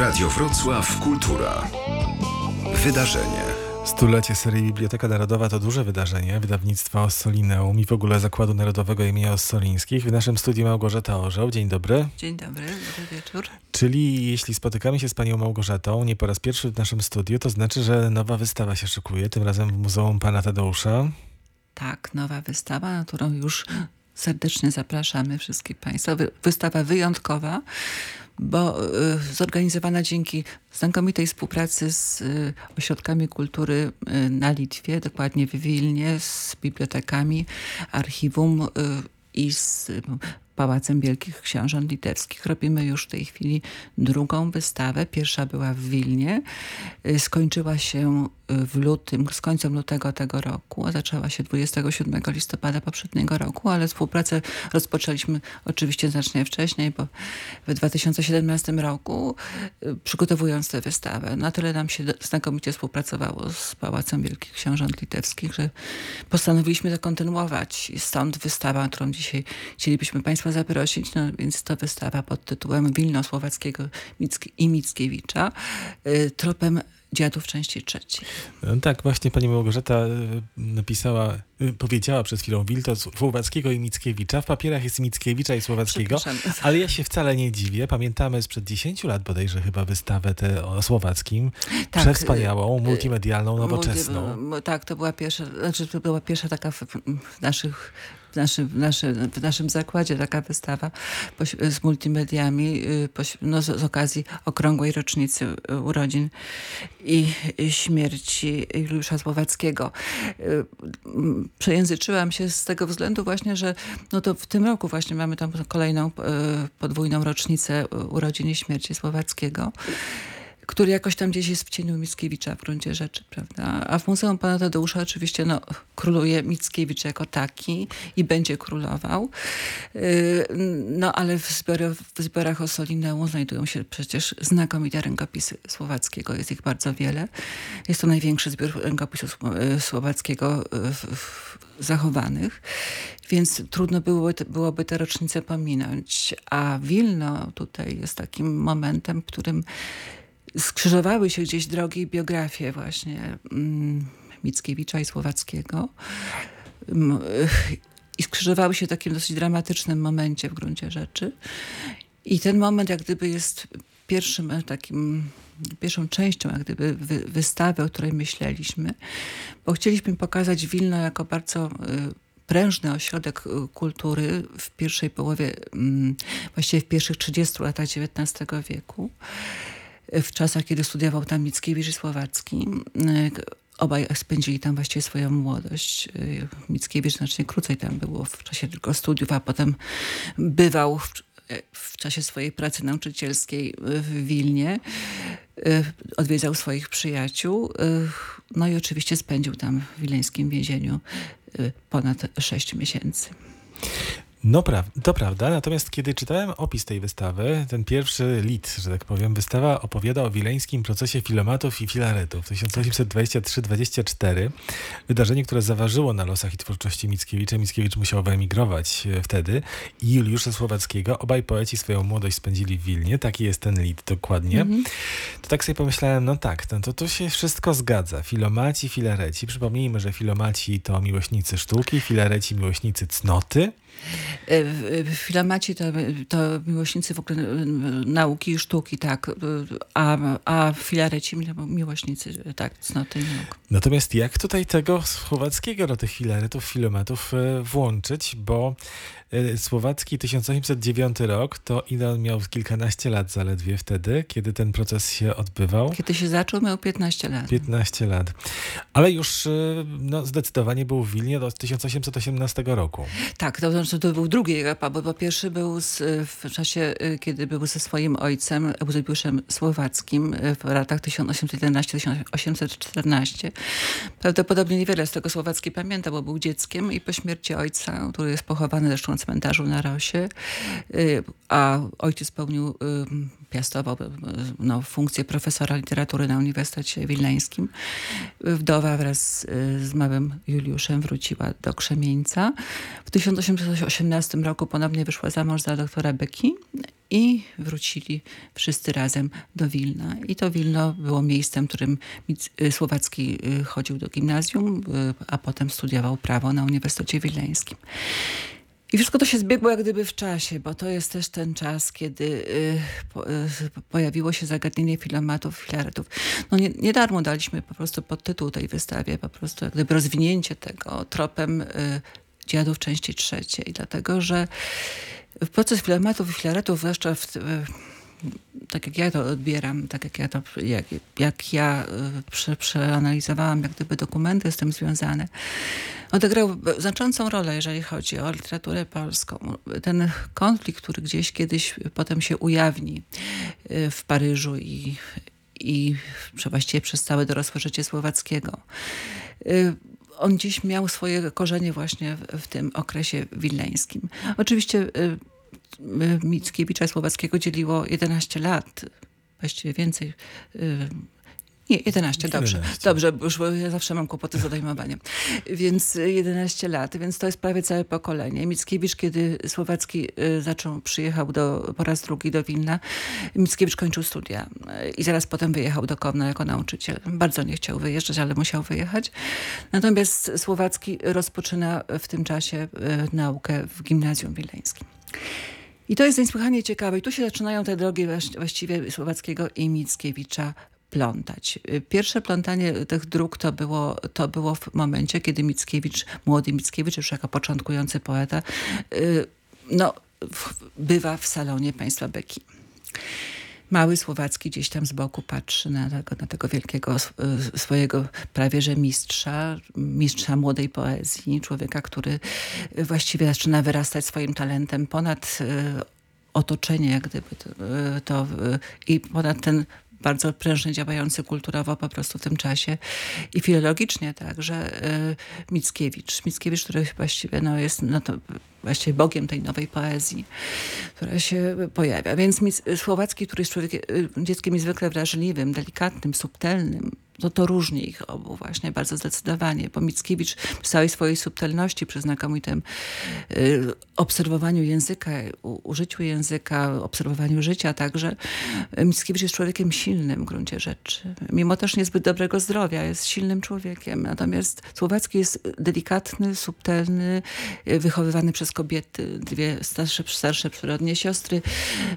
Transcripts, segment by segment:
Radio Wrocław Kultura. Wydarzenie. Stulecie serii Biblioteka Narodowa to duże wydarzenie wydawnictwa Ossolineum i w ogóle Zakładu Narodowego imienia Ossolińskich. W naszym studiu Małgorzata Orzeł. Dzień dobry. Dzień dobry, dobry wieczór. Czyli jeśli spotykamy się z panią Małgorzatą nie po raz pierwszy w naszym studiu, to znaczy, że nowa wystawa się szykuje, tym razem w Muzeum Pana Tadeusza. Tak, nowa wystawa, na którą już serdecznie zapraszamy wszystkich państwa. Wystawa wyjątkowa, bo y, zorganizowana dzięki znakomitej współpracy z y, ośrodkami kultury y, na Litwie, dokładnie w Wilnie, z bibliotekami, archiwum i z Pałacem Wielkich Książąt Litewskich. Robimy już w tej chwili drugą wystawę. Pierwsza była w Wilnie. Skończyła się w lutym, z końcem lutego tego roku, a zaczęła się 27 listopada poprzedniego roku, ale współpracę rozpoczęliśmy oczywiście znacznie wcześniej, bo w 2017 roku y, przygotowując tę wystawę, na tyle nam się znakomicie współpracowało z Pałacem Wielkich Książąt Litewskich, że postanowiliśmy to kontynuować. I stąd wystawa, którą dzisiaj chcielibyśmy Państwa zaprosić, no więc to wystawa pod tytułem Wilno Słowackiego i Mickiewicza, y, tropem dziadów części trzeciej. No tak, właśnie pani Małgorzata e, napisała, e, powiedziała przed chwilą Wilto Słowackiego i Mickiewicza. W papierach jest Mickiewicza i Słowackiego, ale ja się wcale nie dziwię. Pamiętamy sprzed 10 lat bodajże chyba wystawę tę o Słowackim. Tak, Przewspaniałą, e, multimedialną, nowoczesną. tak, to była pierwsza, znaczy to była pierwsza taka w naszych w naszym, w naszym, w naszym zakładzie taka wystawa z multimediami y, no, z, z okazji okrągłej rocznicy y, urodzin i śmierci Juliusza Słowackiego. Y, przejęzyczyłam się z tego względu właśnie, że no to w tym roku właśnie mamy tam kolejną podwójną rocznicę urodzin i śmierci Słowackiego który jakoś tam gdzieś jest w cieniu Mickiewicza w gruncie rzeczy, prawda? A w Muzeum Pana Tadeusza oczywiście no, króluje Mickiewicz jako taki i będzie królował. Yy, no ale w, zbiorach, w zbiorach znajdują się przecież znakomite rękopisy Słowackiego. Jest ich bardzo wiele. Jest to największy zbiór rękopisów yy, Słowackiego yy, w, w, zachowanych, więc trudno byłoby, byłoby te rocznice pominąć. A Wilno tutaj jest takim momentem, w którym skrzyżowały się gdzieś drogi biografie właśnie mm, Mickiewicza i Słowackiego. I skrzyżowały się w takim dosyć dramatycznym momencie w gruncie rzeczy. I ten moment jak gdyby jest pierwszym e, takim pierwszą częścią jak gdyby wystawy, o której myśleliśmy, bo chcieliśmy pokazać Wilno jako bardzo e, prężny ośrodek e, kultury w pierwszej połowie, mm, właściwie w pierwszych 30 latach XIX wieku w czasach, kiedy studiował tam Mickiewicz i Słowacki. Obaj spędzili tam właściwie swoją młodość. Mickiewicz znacznie krócej tam było w czasie tylko studiów, a potem bywał w, w czasie swojej pracy nauczycielskiej w Wilnie. Odwiedzał swoich przyjaciół. No i oczywiście spędził tam w wileńskim więzieniu ponad sześć miesięcy. No pra to prawda, natomiast kiedy czytałem opis tej wystawy, ten pierwszy lit, że tak powiem, wystawa opowiada o wileńskim procesie filomatów i filaretów 1823-24. Wydarzenie, które zaważyło na losach i twórczości Mickiewicza. Mickiewicz musiał wyemigrować e, wtedy i Juliusza Słowackiego. Obaj poeci swoją młodość spędzili w Wilnie. Taki jest ten lit dokładnie. -hmm. To tak sobie pomyślałem, no tak, no to to się wszystko zgadza. Filomaci, filareci. Przypomnijmy, że filomaci to miłośnicy sztuki, filareci miłośnicy cnoty. E, Filamaci to, to miłośnicy w ogóle nauki i sztuki, tak, a, a filareci miłośnicy, tak, cnoty i nauk. Natomiast jak tutaj tego słowackiego do tych filaretów, filomatów e, włączyć, bo E, słowacki 1809 rok, to ile miał kilkanaście lat zaledwie wtedy, kiedy ten proces się odbywał? Kiedy się zaczął, miał 15 lat. 15 lat. Ale już e, no, zdecydowanie był w Wilnie do 1818 roku. Tak, to, znaczy, to był drugi etap, bo, bo pierwszy był z, w czasie, e, kiedy był ze swoim ojcem, Eusebiuszem Słowackim w latach 1811-1814. Prawdopodobnie niewiele z tego Słowacki pamięta, bo był dzieckiem i po śmierci ojca, który jest pochowany zresztą cmentarzu na Rosie, y, a ojciec pełnił, y, piastował y, no, funkcję profesora literatury na Uniwersytecie Wilneńskim. Wdowa wraz z małym Juliuszem wróciła do Krzemieńca. W 1818 roku ponownie wyszła za mąż za doktora Beki i wrócili wszyscy razem do Wilna. I to Wilno było miejscem, w którym Słowacki chodził do gimnazjum, a potem studiował prawo na Uniwersytecie Wileńskim. I wszystko to się zbiegło jak gdyby w czasie, bo to jest też ten czas, kiedy y, po, y, pojawiło się zagadnienie filomatów, filaretów. No nie, nie darmo daliśmy po prostu podtytuł tej wystawie, po prostu jak gdyby rozwinięcie tego tropem y, dziadów części trzeciej, dlatego że proces filamatów i filaretów, zwłaszcza w, tak jak ja to odbieram, tak jak ja to, jak, jak ja prze, przeanalizowałam jak gdyby dokumenty z tym związane, odegrał znaczącą rolę, jeżeli chodzi o literaturę polską. Ten konflikt, który gdzieś kiedyś potem się ujawni y, w Paryżu i, i właściwie przez całe dorosłe życie Słowackiego. Y, on dziś miał swoje korzenie właśnie w, w tym okresie wileńskim. Oczywiście y, Mickiewicza Słowackiego dzieliło 11 lat, właściwie więcej, nie, 11, dobrze. 11. Dobrze, już ja zawsze mam kłopoty z odejmowaniem. Więc 11 lat, więc to jest prawie całe pokolenie. Mickiewicz, kiedy Słowacki y, zaczął, przyjechał do, po raz drugi do Wilna, Mickiewicz kończył studia y, i zaraz potem wyjechał do Kowna jako nauczyciel. Bardzo nie chciał wyjeżdżać, ale musiał wyjechać. Natomiast Słowacki rozpoczyna w tym czasie y, naukę w gimnazjum wileńskim. I to jest niesłychanie ciekawe. I tu się zaczynają te drogi właściwie Słowackiego i Mickiewicza plątać. Pierwsze plątanie tych dróg to było, to było w momencie, kiedy Mickiewicz, młody Mickiewicz, już jako początkujący poeta, y, no, bywa w salonie państwa Beki. Mały Słowacki gdzieś tam z boku patrzy na tego, na tego wielkiego y, swojego prawie że mistrza, mistrza młodej poezji, człowieka, który właściwie zaczyna wyrastać swoim talentem ponad y, otoczenie, jak gdyby to, to i ponad ten bardzo prężnie działający kulturowo po prostu w tym czasie i filologicznie także y, Mickiewicz. Mickiewicz, który właściwie no, jest no to właściwie bogiem tej nowej poezji, która się pojawia. Więc Słowacki, który jest człowiekiem, y, dzieckiem niezwykle wrażliwym, delikatnym, subtelnym, to, to różni ich obu właśnie bardzo zdecydowanie, bo Mickiewicz w całej swojej subtelności, przy znakomitym y, obserwowaniu języka, u, użyciu języka, obserwowaniu życia także, Mickiewicz jest człowiekiem silnym w gruncie rzeczy. Mimo też niezbyt dobrego zdrowia, jest silnym człowiekiem. Natomiast Słowacki jest delikatny, subtelny, y, wychowywany przez kobiety, dwie starsze, starsze przyrodnie siostry,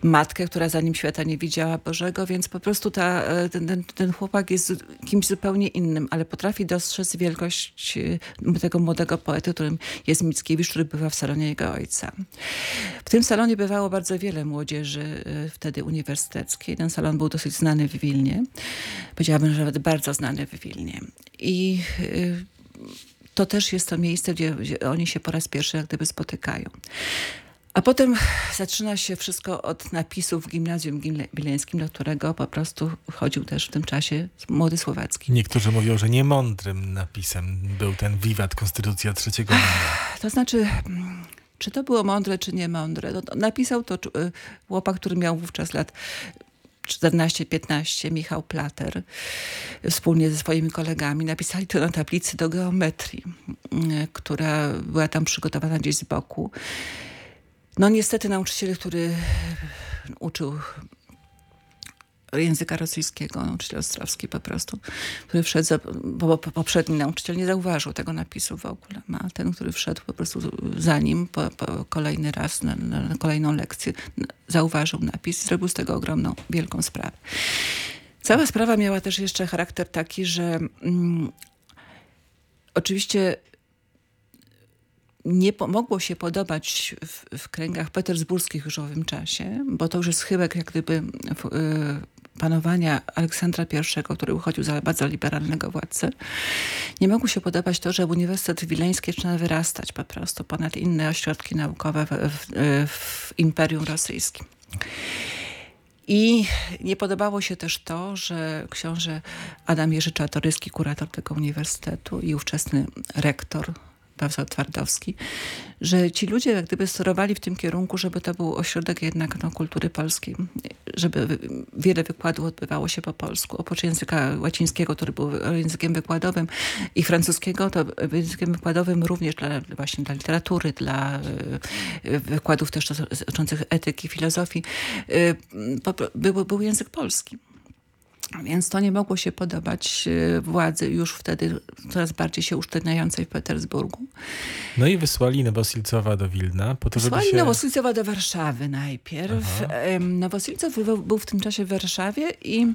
matkę, która zanim świata nie widziała Bożego, więc po prostu ta, e, ten, ten, ten chłopak jest kimś zupełnie innym, ale potrafi dostrzec wielkość e, tego młodego poety, którym jest Mickiewicz, który bywa w salonie jego ojca. W tym salonie bywało bardzo wiele młodzieży e, wtedy uniwersyteckiej. Ten salon był dosyć znany w Wilnie. Powiedziałabym, że nawet bardzo znany w Wilnie. I to też jest to miejsce, gdzie, gdzie oni się po raz pierwszy jak gdyby spotykają. A potem zaczyna się wszystko od napisów w gimnazjum wileńskim, do którego po prostu chodził też w tym czasie młody Słowacki. Niektórzy mówią, że niemądrym napisem był ten wiwat Konstytucja 3 maja. To znaczy, czy to było mądre, czy nie mądre? No, napisał to y, chłopak, który miał wówczas lat 14-15 Michał Plater wspólnie ze swoimi kolegami napisali to na tablicy do geometrii, mm, która była tam przygotowana gdzieś z boku. No niestety nauczyciel, który uczył języka rosyjskiego, nauczyciel Ostrowski po prostu, który wszedł, za, bo poprzedni nauczyciel nie zauważył tego napisu w ogóle, a ten, który wszedł po prostu za nim po, po kolejny raz na, na, kolejną lekcję, zauważył napis zrobił z tego ogromną, wielką sprawę. Cała sprawa miała też jeszcze charakter taki, że mm, oczywiście nie mogło się podobać w, w, kręgach petersburskich już w owym czasie, bo to już jest chyłek jak gdyby w, y, panowania Aleksandra I, który uchodził za bardzo liberalnego władcę. Nie mogło się podobać to, że Uniwersytet Wileński zaczyna wyrastać po prostu ponad inne ośrodki naukowe w, w, Imperium Rosyjskim. I nie podobało się też to, że książę Adam Jerzy Czartoryski, kurator tego uniwersytetu i ówczesny rektor Paweł Twardowski, że ci ludzie jak gdyby sterowali w tym kierunku, żeby to był ośrodek jednak no, kultury polskiej. żeby wiele wykładów odbywało się po polsku. Oprócz języka łacińskiego, który był językiem wykładowym i francuskiego, to językiem wykładowym również dla, właśnie dla literatury, dla wykładów też dotyczących etyki, filozofii, był, był język polski. Więc to nie mogło się podobać e, władzy już wtedy coraz bardziej się usztywniającej w Petersburgu. No i wysłali Nowosilcowa do Wilna. Po to, wysłali się... Nowosilcowa do Warszawy najpierw. Aha. Nowosilcow był w tym czasie w Warszawie i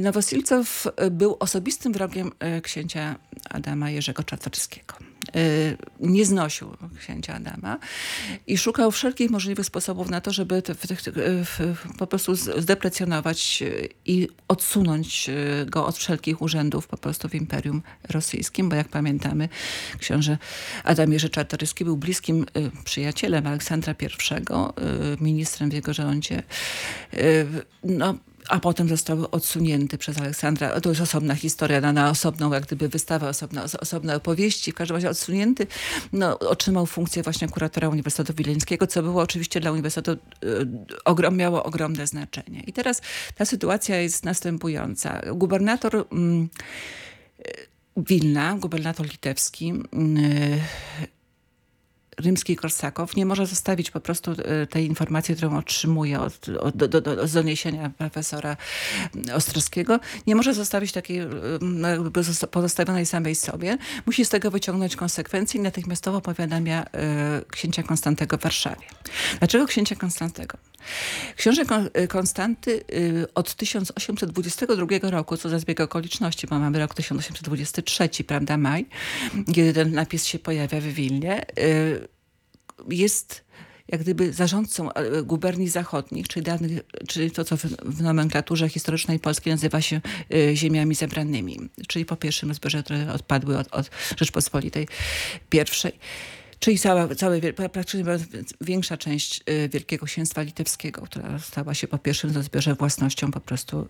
Nowosilcow był osobistym wrogiem e, księcia Adama Jerzego Czartoryskiego. Y, nie znosił księcia Adama i szukał wszelkich możliwych sposobów na to, żeby te, te, te, po prostu zdeprecjonować i odsunąć y, go od wszelkich urzędów po prostu w Imperium Rosyjskim, bo jak pamiętamy, książę Adam Jerzy Czartoryski był bliskim y, przyjacielem Aleksandra I, ministrem w jego rządzie. No, a potem został odsunięty przez Aleksandra. To jest osobna historia, na, na osobną jak gdyby wystawę, osobna, osobne opowieści. W każdym razie odsunięty no, otrzymał funkcję właśnie kuratora Uniwersytetu Wileńskiego, co było oczywiście dla Uniwersytetu y, ogrom, miało ogromne znaczenie. I teraz ta sytuacja jest następująca. Gubernator y, Wilna, gubernator litewski, y, rzymski Korsakow nie może zostawić po prostu e, tej informacji, którą otrzymuje od, od, do, do, do, doniesienia profesora Ostrowskiego, nie może zostawić takiej e, no, pozostawionej samej sobie. Musi z tego wyciągnąć konsekwencje i natychmiastowo powiadamia e, księcia Konstantego w Warszawie. Dlaczego księcia Konstantego? Książę Konstanty od 1822 roku, co za zbieg okoliczności, bo mamy rok 1823, prawda, maj, kiedy ten napis się pojawia w Wilnie, jest jak gdyby zarządcą guberni zachodnich, czyli, dawnych, czyli to, co w, w nomenklaturze historycznej Polski nazywa się y, ziemiami zebranymi, czyli po pierwszym rozbiorze, które odpadły od, od Rzeczpospolitej pierwszej. Czyli cała, całe, praktycznie większa część y, Wielkiego Księstwa Litewskiego, która stała się po pierwszym rozbiorze własnością po prostu y,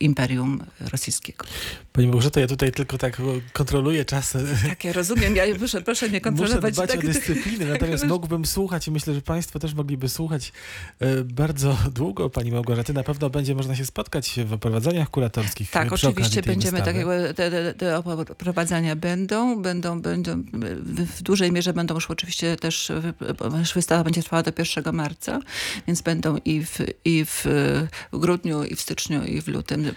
Imperium Rosyjskiego. Pani Małgorzata, ja tutaj tylko tak kontroluję czas. Tak, ja rozumiem. Ja proszę, proszę nie kontrolować. Muszę dbać tak, o dyscyplinę, natomiast mógłbym słuchać i myślę, że państwo też mogliby słuchać y, bardzo długo Pani Małgorzaty. Na pewno będzie można się spotkać w oprowadzaniach kuratorskich. Tak, oczywiście będziemy takiego, te, te, te oprowadzania będą, będą, będą w dużej mierze będą już oczywiście też, wystawa będzie trwała do 1 marca, więc będą i w, i w grudniu, i w styczniu, i w lutym.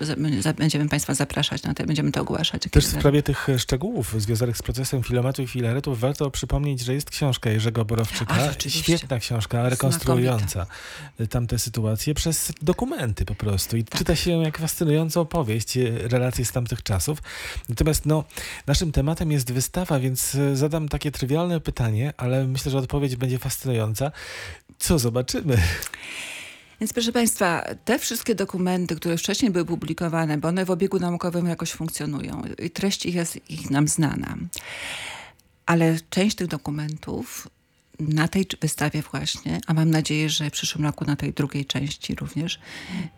Będziemy Państwa zapraszać na to, będziemy to ogłaszać. Też w sprawie tych szczegółów związanych z procesem filometu i filaretów warto przypomnieć, że jest książka Jerzego Borowczyka. A, świetna książka, rekonstruująca tamte sytuacje przez dokumenty po prostu. I tak. czyta się jak fascynującą opowieść, relacje z tamtych czasów. Natomiast no, naszym tematem jest wystawa, więc zadam takie trywialne pytanie, ale myślę, że odpowiedź będzie fascynująca. Co zobaczymy? Więc proszę Państwa, te wszystkie dokumenty, które wcześniej były publikowane, bo one w obiegu naukowym jakoś funkcjonują i treść ich jest ich nam znana. Ale część tych dokumentów na tej wystawie właśnie, a mam nadzieję, że w przyszłym roku na tej drugiej części również,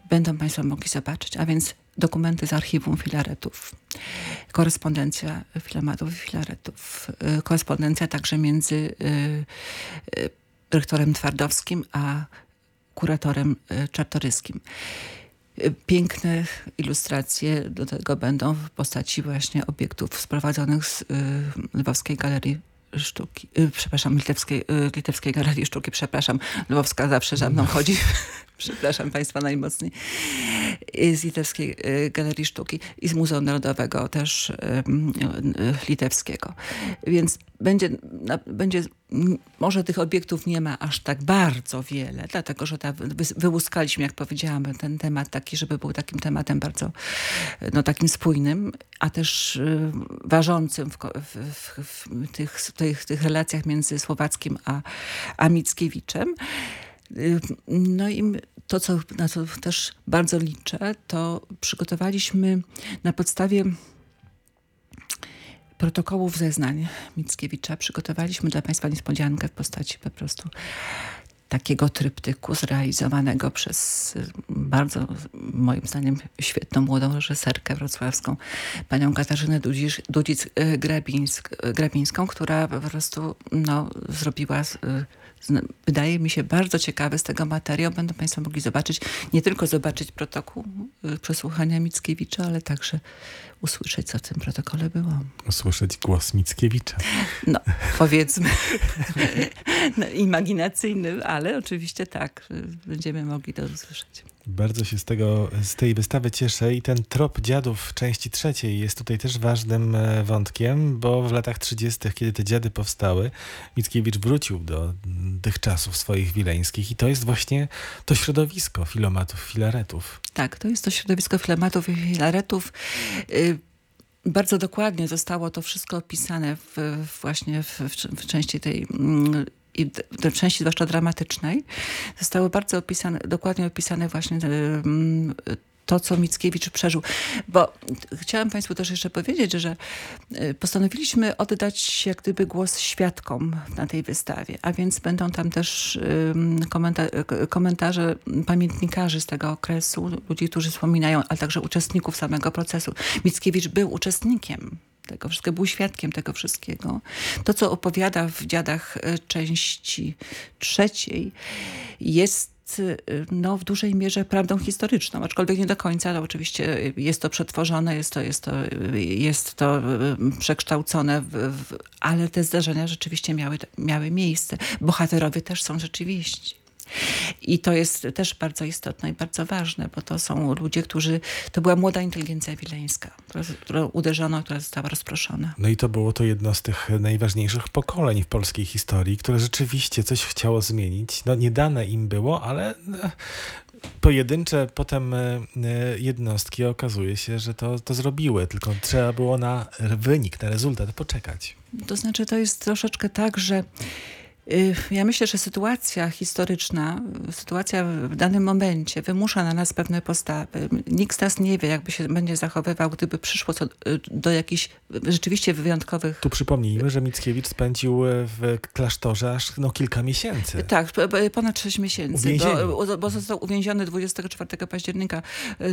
będą Państwo mogli zobaczyć. A więc dokumenty z archiwum filaretów, korespondencja filamatów i filaretów, y, korespondencja także między y, y, rektorem Twardowskim a kuratorem Czartoryskim. Piękne ilustracje do tego będą w postaci właśnie obiektów sprowadzonych z Lwowskiej Galerii Sztuki, przepraszam, Litewskiej, Litewskiej Galerii Sztuki, przepraszam, Lwowska zawsze za mną chodzi, przepraszam Państwa najmocniej, z Litewskiej y, Galerii Sztuki i z Muzeum Narodowego też y, y, litewskiego. Więc będzie, będzie, może tych obiektów nie ma aż tak bardzo wiele, dlatego że ta, wyłuskaliśmy, jak powiedziałam, ten temat taki, żeby był takim tematem bardzo no, takim spójnym, a też ważącym w, w, w tych, tych, tych relacjach między Słowackim a, a Mickiewiczem. No i to, co, na co też bardzo liczę, to przygotowaliśmy na podstawie protokołów zeznań Mickiewicza. Przygotowaliśmy dla Państwa niespodziankę w postaci po prostu takiego tryptyku zrealizowanego przez bardzo, moim zdaniem, świetną młodą reżyserkę wrocławską, panią Katarzynę Dudzic-Grabińską, która po prostu no, zrobiła wydaje mi się bardzo ciekawy z tego materiał. Będą Państwo mogli zobaczyć, nie tylko zobaczyć protokół y, przesłuchania Mickiewicza, ale także usłyszeć, co w tym protokole było. Usłyszeć głos Mickiewicza. No, powiedzmy no, imaginacyjny, ale oczywiście tak, będziemy mogli to usłyszeć. Bardzo się z, tego, z tej wystawy cieszę i ten trop dziadów w części trzeciej jest tutaj też ważnym e, wątkiem, bo w latach 30., kiedy te dziady powstały, Mickiewicz wrócił do tych czasów swoich wileńskich i to jest właśnie to środowisko filomatów, filaretów. Tak, to jest to środowisko filomatów i filaretów. Bardzo dokładnie zostało to wszystko opisane w, właśnie w, w, części tej mm, i w części zwłaszcza dramatycznej, zostały bardzo opisane, dokładnie opisane właśnie to, co Mickiewicz przeżył. Bo chciałam Państwu też jeszcze powiedzieć, że y, postanowiliśmy oddać jak gdyby głos świadkom na tej wystawie, a więc będą tam też komentarze pamiętnikarzy z tego okresu, ludzi, którzy wspominają, ale także uczestników samego procesu. Mickiewicz był uczestnikiem tego wszystkiego, był świadkiem tego wszystkiego. To, co opowiada w Dziadach y, części trzeciej jest y, no, w dużej mierze prawdą historyczną, aczkolwiek nie do końca, ale oczywiście jest to przetworzone, jest to, jest to, jest to y, przekształcone, w, w, ale te zdarzenia rzeczywiście miały, miały miejsce. Bohaterowie też są rzeczywiście. I to jest też bardzo istotne i bardzo ważne, bo to są ludzie, którzy, to była młoda inteligencja wileńska, która uderzono, która została rozproszona. No i to było to jedno z tych najważniejszych pokoleń w polskiej historii, które rzeczywiście coś chciało zmienić. No nie dane im było, ale no, pojedyncze potem e, jednostki okazuje się, że to, to zrobiły, tylko trzeba było na wynik, na rezultat poczekać. To znaczy to jest troszeczkę tak, że ja myślę, że sytuacja historyczna, sytuacja w danym momencie wymusza na nas pewne postawy. Nikt z nas nie wie, jakby się będzie zachowywał, gdyby przyszło co, y, do jakichś rzeczywiście wyjątkowych... Tu przypomnijmy, że Mickiewicz spędził y, w klasztorze aż no, kilka miesięcy. Tak, ponad 6 miesięcy, bo, bo, został uwięziony 24 października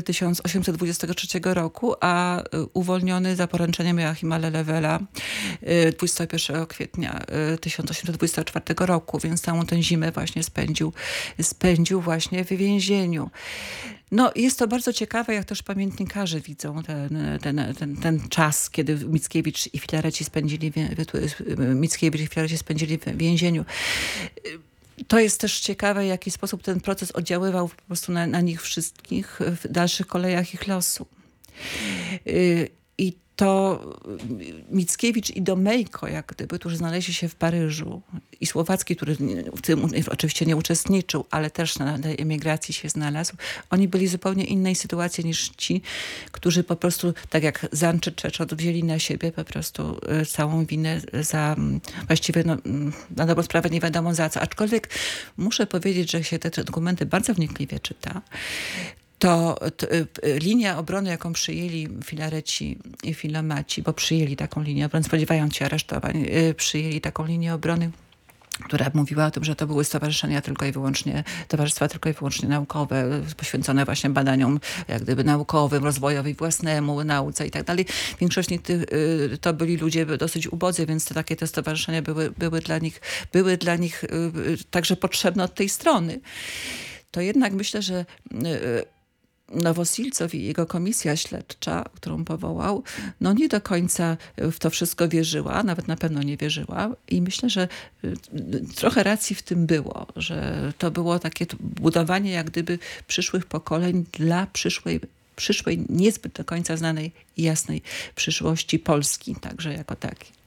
1823 roku, a uwolniony za poręczeniem Joachima Lelewela 21 kwietnia 1824 roku, więc całą tę zimę właśnie spędził, spędził właśnie w więzieniu. No, jest to bardzo ciekawe, jak też pamiętnikarze widzą ten, ten, ten, ten czas, kiedy Mickiewicz i Filareci spędzili, Mickiewicz i Filareci spędzili w więzieniu. To jest też ciekawe, w jaki sposób ten proces oddziaływał po prostu na, na nich wszystkich w dalszych kolejach ich losu. Y, I to Mickiewicz i Domejko, jak gdyby, którzy znaleźli się w Paryżu i Słowacki, który w tym oczywiście nie uczestniczył, ale też na tej emigracji się znalazł, oni byli w zupełnie innej sytuacji niż ci, którzy po prostu, tak jak Zan czy Czeczot, wzięli na siebie po prostu e, całą winę za właściwie no, na dobrą sprawę nie wiadomo za co. Aczkolwiek muszę powiedzieć, że się te dokumenty bardzo wnikliwie czyta to, to, y, linia obrony, jaką przyjęli filareci i filomaci, bo przyjęli taką linię obrony, spodziewając się aresztowań, y, przyjęli taką linię obrony, która mówiła o tym, że to były stowarzyszenia tylko i wyłącznie, towarzystwa tylko i wyłącznie naukowe, poświęcone właśnie badaniom jak gdyby naukowym, rozwojowi własnemu, nauce i tak dalej. Większość tych, y, to byli ludzie dosyć ubodzy, więc te takie te stowarzyszenia były, były dla nich, były dla nich także potrzebne od tej strony. To jednak myślę, że Nowosilcow i jego komisja śledcza, którą powołał, no nie do końca w to wszystko wierzyła, nawet na pewno nie wierzyła i myślę, że y, trochę racji w tym było, że to było takie budowanie jak gdyby przyszłych pokoleń dla przyszłej przyszłej, niezbyt do końca znanej i jasnej przyszłości Polski, także jako takiej.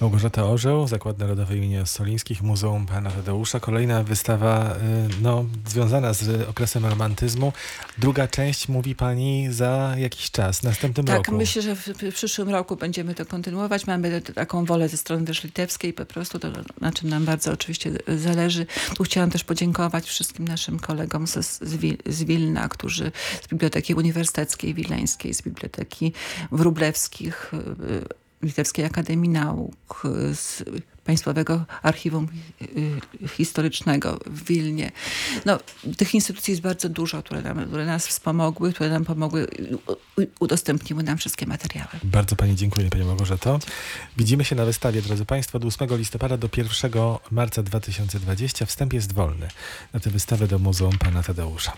Małgorzata Orzeł, Zakład Narodowy im. Solińskich, Muzeum Pana Tadeusza. Kolejna wystawa y, no, związana z okresem romantyzmu. Druga część mówi pani za jakiś czas, następnym tak, roku. Tak, myślę, że w, przyszłym roku będziemy to kontynuować. Mamy taką wolę ze strony też litewskiej po prostu, to, na czym nam bardzo oczywiście zależy. Tu chciałam też podziękować wszystkim naszym kolegom z, z, Wil, z Wilna, którzy z Biblioteki Uniwersyteckiej Wileńskiej, z Biblioteki Wróblewskich, y, Litewskiej Akademii Nauk, z Państwowego Archiwum y, Historycznego w Wilnie. No, tych instytucji jest bardzo dużo, które, nam, które nas wspomogły, które nam pomogły, udostępniły nam wszystkie materiały. Bardzo Pani dziękuję, Pani Małgorzato. Widzimy się na wystawie, drodzy Państwo, od 8 listopada do 1 marca 2020. Wstęp jest wolny na tę wystawę do Muzeum Pana Tadeusza.